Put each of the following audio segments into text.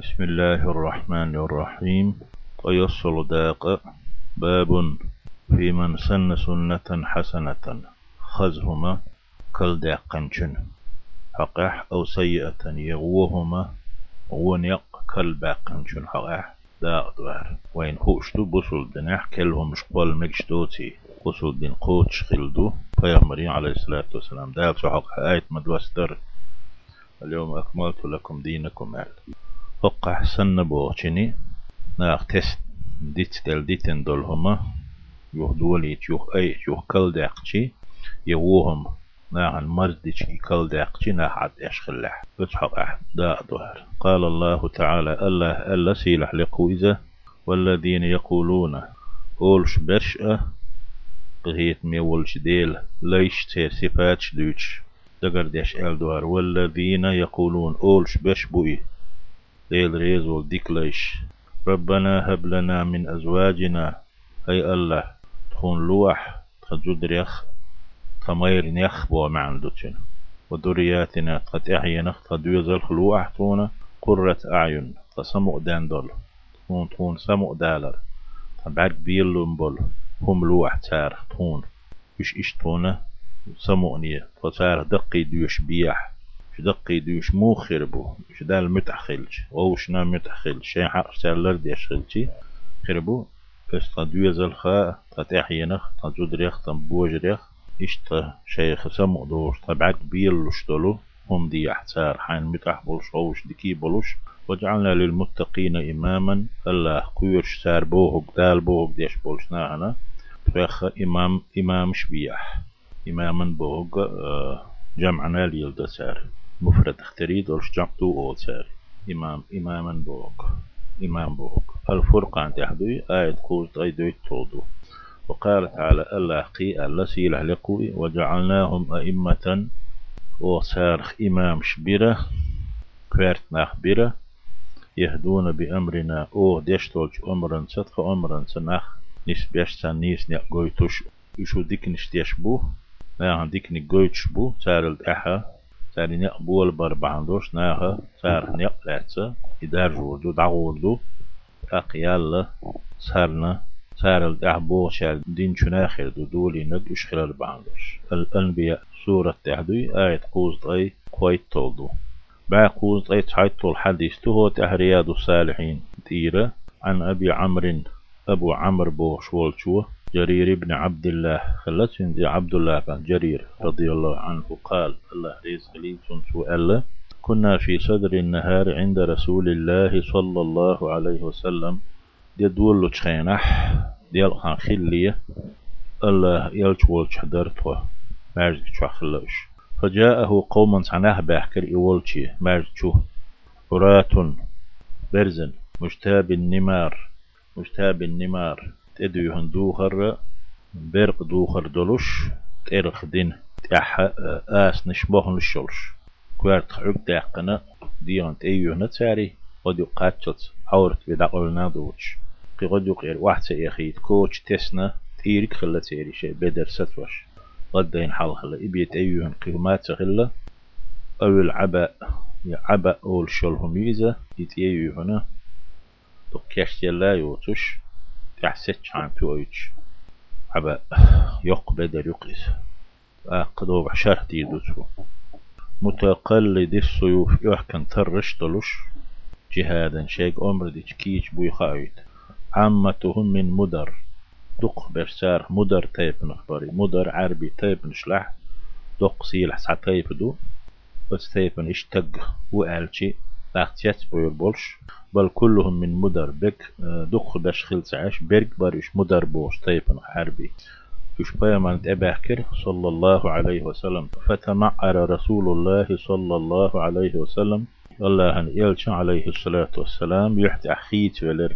بسم الله الرحمن الرحيم. ويصل داق. باب في من سن سنة حسنة. خزهما كل داقنشن حقح أو سيئة يغوهما. ونيق كل باقنشن حقح. دا دوار. وين خوشتو بوصل دناح كلهم شقوال مجدوتي. بوصل دين قوتش خلدو پیغمبري عليه الصلاة والسلام. دا حق آية مدوستر اليوم أكملت لكم دينكم. أهل سن بوغشني ناخ تست ديت دل ديتن دول هما يوه دولي يوه أي يوه كل داقشي يوهم ناخ المرض ديشي كل داقشي ناخ عد أشخلح فتحق أحد دا دوهر قال الله تعالى الله ألا سيلح لقويزة والذين يقولون أولش برشأ قهيت ميولش ديل ليش تير صفاتش دوش دقر ديش ألدوار والذين يقولون أولش بش بوي ديل ريزو ديكليش ربنا هب لنا من أزواجنا أي الله تخون لوح تخجد ريخ تمير نيخ بو معن دوتشن ودرياتنا قد أحينا تدويز الخلوح تونا قرة أعين تسمع دان دول. تخون تخون سمع دالر. تبعك بيلون بول هم لوح تار تخون. إش إش تونا سمعني فتار دقي ديوش بيح. دقي ديوش مو خربو مش دال متحخلش أو شنا متحخل شي حق سالر ديش خلشي خربو بس تدويز الخاء تتحينخ تجدريخ تنبوجريخ إشتا شيخ سمو دور تبعك بيلوش دولو هم دي احتار حين متح بولش اوش دكي بولش. وجعلنا للمتقين إماما. الله كويرش سار بوهك دال بوهك ديش بولش ناهنا. فيخ إمام إمام شبيح. إماما بوهك آه، جمعنا ليلد سار. مفرد اختريد ولش جمع دو أول سار إمام إماما بوهك إمام بوهك الفرقان تحدوي آية كوز أي دويت تودو وقال تعالى الله قي الله لقوي وجعلناهم أئمة وصارخ إمام شبيرة كوارت بيرة يهدون بأمرنا. أو ديشتولج أمرا صدق أمرا سناخ نيس بيشتان نيس نيقويتوش يشو ديك نشتيش بو. ناهن ديك نيقويتش بو. سار الأحا سار نيقبول بربعندوش ناها سار نيقلاتسا إدار جوردو دعوردو أقيال سارنا سار الأحبو شال دين شناخر دو دولي نق إشخلال بعندوش الأنبياء سورة تحدوي آية قوز طي قويت تولدو. با قوز طي تحيط طول حديث تهو تهرياد الصالحين. تيرة عن أبي عمرو أبو عمرو بو شوالشوه جرير بن عبد الله. خلت دي عبد الله بن جرير رضي الله عنه قال الله رزق لي سؤال كنا في صدر النهار عند رسول الله صلى الله عليه وسلم. دي دولو تشخينح ديال خان خلية. الله يلش ولش حضرتوا مارج تشخلوش فجاءه قوم سناه بحكر إولشي مارج شو فرات برزن مشتاب النمار مشتاب النمار. تدوهن دوخر برق دوخر دولش ترخ دين تح آس نشبه نشلش كوارت حق داقنا ديان تأيوه نتساري قد يقاتشت عورت بدقلنا دوش قي قد يقير واحد سيخيت كوتش تسنا تيرك خلا تيري شيء بدر ستوش. غدين حال خلا إبيت أيوهن قيمات خلا. أو العباء عباء أول شلهم يزا يتأيوهنا تقيش يلا يوتش تحسيت عن تويتش عباء يق بدر يقيس. أقدو بحشر تيدوتو. متقلد السيوف. يحكن ترش دلوش جهادا شيك أمر ديش كيش بوي خايت عامتهم من مدر. دق برسار مدر تيب نخبري. مدر عربي تيب نشلح. دق سيلح سع تيب دو. بس تيب اشتق وقالشي لاختيات بوير بولش. بل كلهم من مدر بك دق باش خلص عاش برق بريش مدر بوش تيب حربي يش بيمان أباكر صلى الله عليه وسلم. فتمعر رسول الله صلى الله عليه وسلم. الله أن يلش عليه الصلاة والسلام يحت أخيت ولر.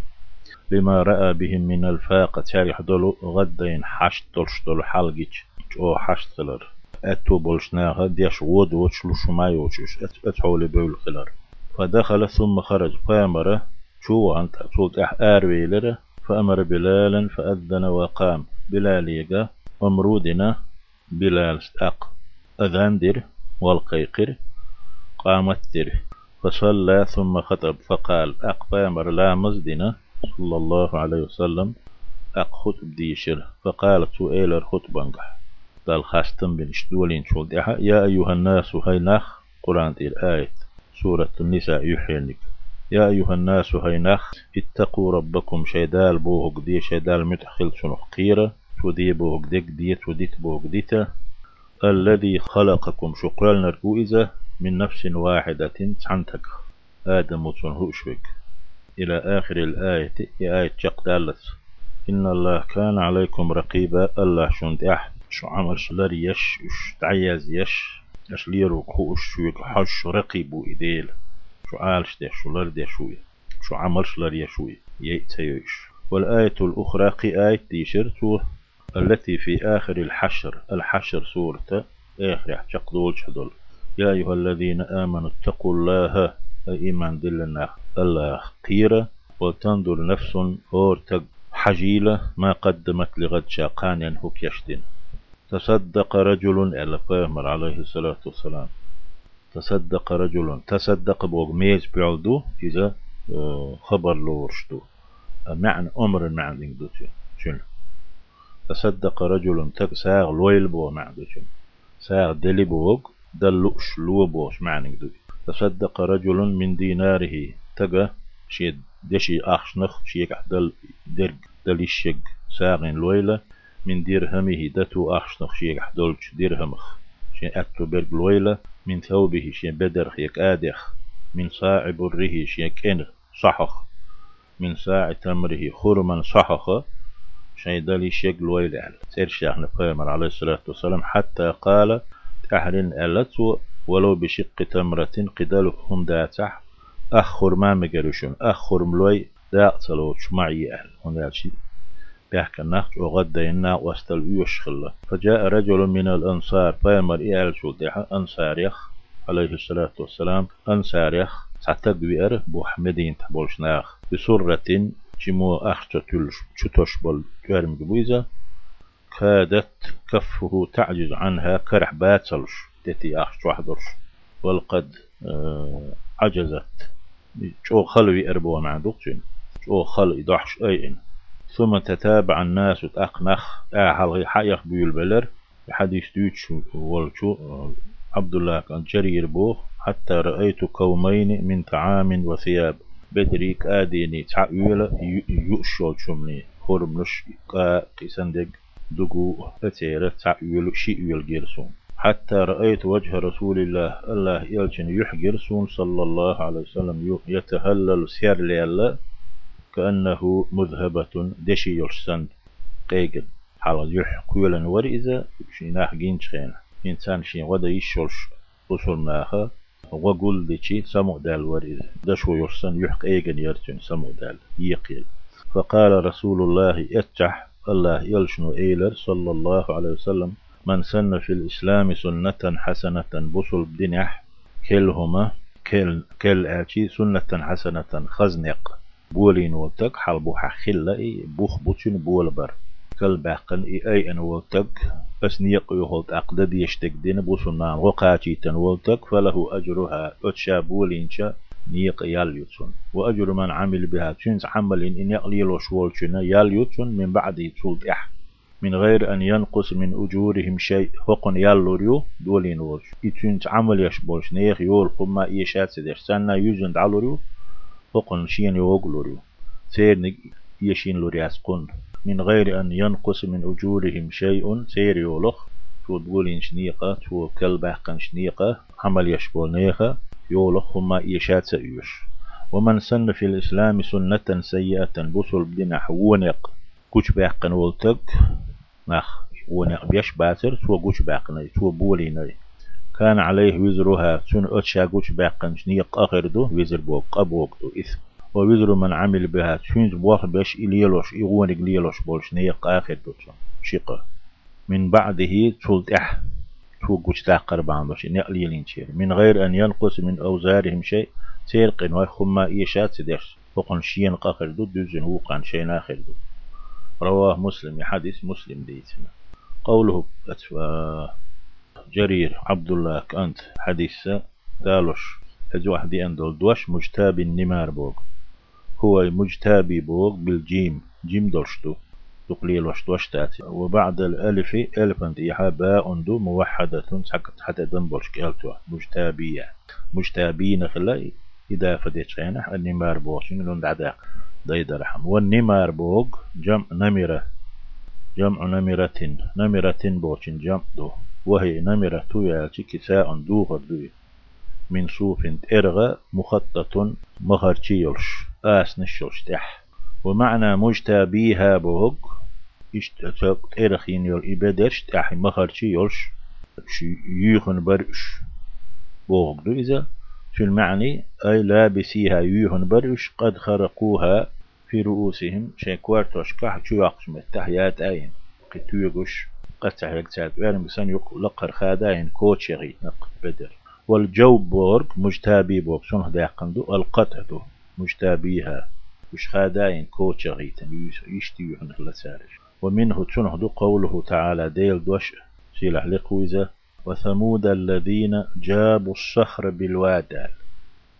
لما رأى بهم من الفاقة تاريح دولو غدين حشت دولش دولو حلقيش أو حشت خلر أتو بولشناها ديش ود وش لشما يوشش أتحول بول خلر. فدخل ثم خرج فأمر شو أنت؟ تقول أح آروي فأمر بلالا فأذن وقام. بلال يقى أمرودنا بلال أق. أذندر والقيقر قامت در فصلى ثم خطب. فقال أقبامر لا مزدنا صلى الله عليه وسلم. أق خطب ديشر. فقال سؤال الخطبة قال خاستم بن شول يا أيها الناس هاي نخ قرآن الآية سورة النساء يحينك يا أيها الناس هاي نخ اتقوا ربكم شيدال بوهق دي شيدال متخل شنو قيرة. ودي بوهق ديك ديت وديت بوهق ديتا. الذي خلقكم شقرال إذا من نفس واحدة تعنتك آدم وتنهوشبك إلى آخر الآية آية دالت. إن الله كان عليكم رقيبا. الله شند أح شو عمل شلر يش تعيز يش. اش ليرو كوش شو حش رقيبو إديل شو عالش ده شو لر ده شوي. شو عمل شلر يشوي يأتيش والآية الأخرى قي آية تيشرت التي في آخر الحشر. الحشر سورة آخر دول شدول يا أيها الذين آمنوا اتقوا الله إيمان دلنا الله قيرة وتنظر نفس أور حجيلة ما قدمت لغد شاقان ينهك يشدن تصدق رجل على فامر عليه الصلاة والسلام. تصدق رجل تصدق بوغ ميز بيعدو إذا آه، خبر لورشدو معنى أمر معنى دوتي شنو؟ تصدق رجل تك ساغ لويل بو معنى شنو؟ ساغ دلي بوغ دلوش لو بوش معنى دوتي تصدق رجل من ديناره تجا شي دشي أخشنخ شيك دل درج دليشيك ساغن لويلة من درهمه دتو أخشنخ شيك دولش درهمخ شي أتو برج لويلة من ثوبه شي بدر يك آدخ من صاع بره شي كن صحخ من ساع تمره خرما صحخ شي دلي شيك لويلة سير شيخنا بيمر عليه الصلاة والسلام حتى قال أهل ألت ولو بشق تمرة قدالهم داتح أخر ما مجرشون أخر ملوي داعتلو شمعي أهل هنا شيء بيحكى النخت وغدينا وأستل يشخل. فجاء رجل من الأنصار فيمر إيال شو ديحة أنصار يخ عليه الصلاة والسلام. أنصار يخ سعتق بير بوحمدين تبولشناخ بسرة جمو أخت تلش بول جارم جبويزة كادت كفه تعجز عنها كرح باتلش. تتي أخت وحدرش. والقد آه عجزت. شو خلوي أربوة مع دوقشن شو خلوي ضحش أين ثم تتابع الناس تأقنخ أهل حيخ بيول بلر؟ بحديث دوتش والشو عبد الله كان جرير بوخ حتى رأيت كومين من طعام وثياب. بدريك آديني تعويل يؤشول شمني خرملش قيسندق دقو أتيرة تعويل شيء جيرسون. حتى رأيت وجه رسول الله. الله يلجن يحجر سون صلى الله عليه وسلم. يتهلل سير ليلا كأنه مذهبة دشي يرسند قيقل. حال يح قولا ورئزة شيناح جينش خينا إنسان شين ودا يشولش رسول ناخا وقول ديشي سمو دال ورئزة دشو يرسن يحق ايغن يرتن سمو دال يقيل. فقال رسول الله اتح. الله يلشنو إيلر صلى الله عليه وسلم. من سن في الإسلام سنة حسنة بصل بدنح كلهما. كل كل آتي سنة حسنة خزنق. بولين وتك حال بوحا خلا بوخ بوتشن بول بر. كل باقن اي اي ان وتك بس نيق يهولت اقدد يشتك دين بوسنا وقاتي تن وتك فله اجرها اتشا بولينشا نيق يال يتسون واجر من عمل بها تشنز عمل ان يقلي لو شوال يال يتسون من بعد يتسولت اح. من غير أن ينقص من أجورهم شيء فقن يالوريو دولين ولش إتونت عمل يشبولش نيخ يول قما إيشات سدش. سنة يوزن علوريو فقن شين يوغلوريو سير يشين لوري أسقن من غير أن ينقص من أجورهم شيء سير يولخ. تو دولين شنيقة؟ تو كلباقن شنيقة؟ عمل يشبول نيخة. يولخ هما إيشات سيوش. ومن سن في الإسلام سنة سيئة بصل بدنا حونق كوش باقن ولتك؟ مخ ونق بيش باتر. تو قوش باقن تو بولين كان عليه وزرها سن أتشا قوش باقن شنيق أخردو وزر بوق أبوق دو إثم ووزر من عمل بها تشينز بوخ بيش إليلوش إغوانق ليلوش بولش آخر دو شقة من بعده تولت إح تو قوش تاقر باندوش نقليلين شير من غير أن ينقص من أوزارهم شيء سيرقن وخما إيشات سدرس فقن شين قاخر دو دوزن وقان شين آخر دو رواه مسلم حديث مسلم ديتنا. قوله جرير عبد الله كأنت حديث دالوش. هذا واحد أندول دوش مجتاب النمار بوغ. هو مجتابي بوغ بالجيم جيم دولشتو. تقليل وش تاتي وبعد الألف ألف أنت إيحا باء دو موحدة سكت حتى دنبولش كالتو مجتابية. مجتابين خلا إذا فديت شينا النمار بوغ شنو دعداق؟ دايد رحم. والنمار بوغ جمع نمرة. جمع نمرة نمرة بوغ جمع دو. وهي نمرة يالتي كساء دوغر دوي من صوف إرغى مخطط مخرشي يلش آس نشوش تح. ومعنى مجتابيها بوغ اشتاق إرخين يل إبادرش تح مخرشي يلش يوخن برش. بوغ دو إذا. في المعني أي لابسيها يوهن برش قد خرقوها في رؤوسهم. شيكوارتوش كح شو يقش متحيات أين. قتويقش قد تحيق ساعد ويرم بسان يقلقر خاداين كوتشغي نق بدر. والجوب بورك مجتابي بورك شنو داقندو القطع دو مجتابيها. وش خاداين كوتشغي يشتي يحن لسارج ومنه تنهدو قوله تعالى ديل دوش. سيلح لقويزة وثمود الذين جابوا الصخر بالوادال.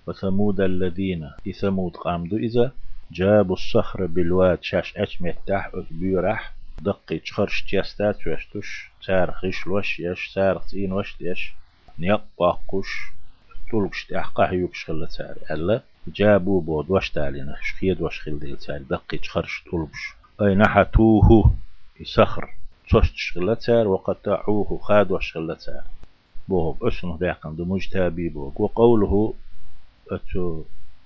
وثمود الذين إثمود قامدو إذا؟ جابوا الصخر بالواد. شاش أش متاح بيرح. دقي تخرش تيستات وشتوش سارخش وش يش سارخ تين وش يش نيقاقش طلقش تحقا يوكش خلا ساري ألا جابوا بود وش تالينا شخيد وش خل ديل ساري دقي تخرش طلقش أي نحتوه يسخر توش تشغلت سار وقطعوه خاد وشغلت سار بوهب اسمه داقن دو مجتابي بوك وقوله أتو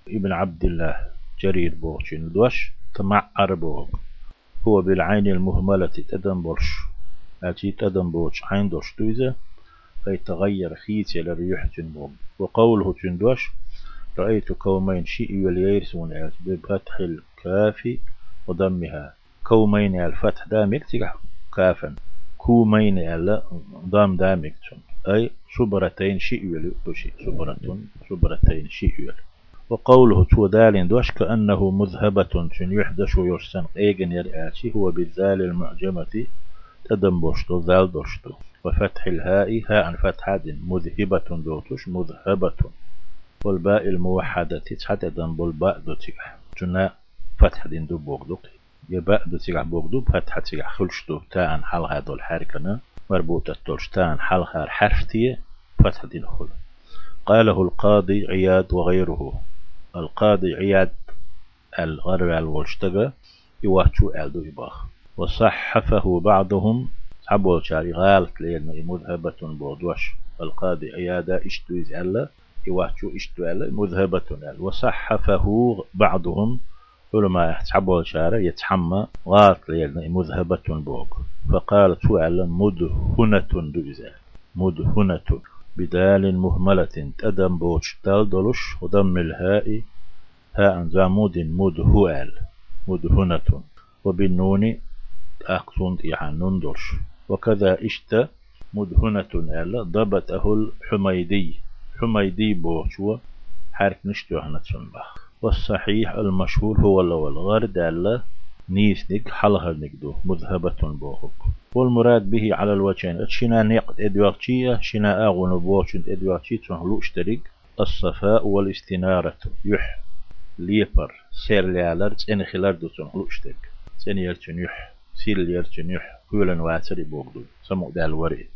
ابن عبد الله جرير بوغشين دوش تمعر بوغ هو بالعين المهملة تدن بولش أتي تدن بولش عين دوش تويزة فيتغير خيس إلى ريح جنبوغ وقوله جندوش رأيت كومين شيء واليرسون بفتح الكاف وضمها كومين الفتح دامك تقع كافا. كومين ألا ضام دامك أي صبرتين شيء يلي صبرة صبرتين شيء يلي. وقوله تو دال دوش كأنه مذهبة شن يحدش ويرسن. إيجن يرآتي هو بالذال المعجمة تدم بوشتو ذال دوشتو وفتح الهاء هاء فتحة مذهبة دوتش مذهبة. والباء الموحدة تحت دم بالباء دوتك جنا فتح دين دو بوغدوك يباء دوتك بوغدو فتحة تيك خلشتو. تاء حال هذا الحركة مربوطة تولشتان حال هار حرفتي فتح دين خل قاله القاضي عياد وغيره. القاضي عياد الغرب الولشتغى يواتشو ألدو يباخ وصحفه بعضهم حبوا شاري غالت لين مذهبة بودوش. القاضي عياد اشتويز ألا يواتشو إشتو ألا مذهبة ألا. وصحفه بعضهم علماء يحتحبوا شارع يتحمى غالت لين مذهبة بوغ. فقالت فعلا مدهنة دوزال مدهنة بدال مهملة تدم بوش دلدلش ودم الهاء هاء زامود مدهوال مدهنة وبالنون أقصون يعني نندرش وكذا إشت مدهنة ألا ضبطه الحميدي. حميدي بوشوا حرك نشتو هنا والصحيح المشهور هو الأول غرد ألا نيسنك حلها نقدو مذهبة بوهك والمراد به على الوجهين شنا نقد ادوارتشية شنا اغن بوشن ادوارتشي تنهلو اشترك الصفاء والاستنارة يح. ليبر سير ليالر تسين خلال دو تنهلو اشترك تسين يرتن يح سير يرتن يح كولا واتري بوغدو سمو دال وري.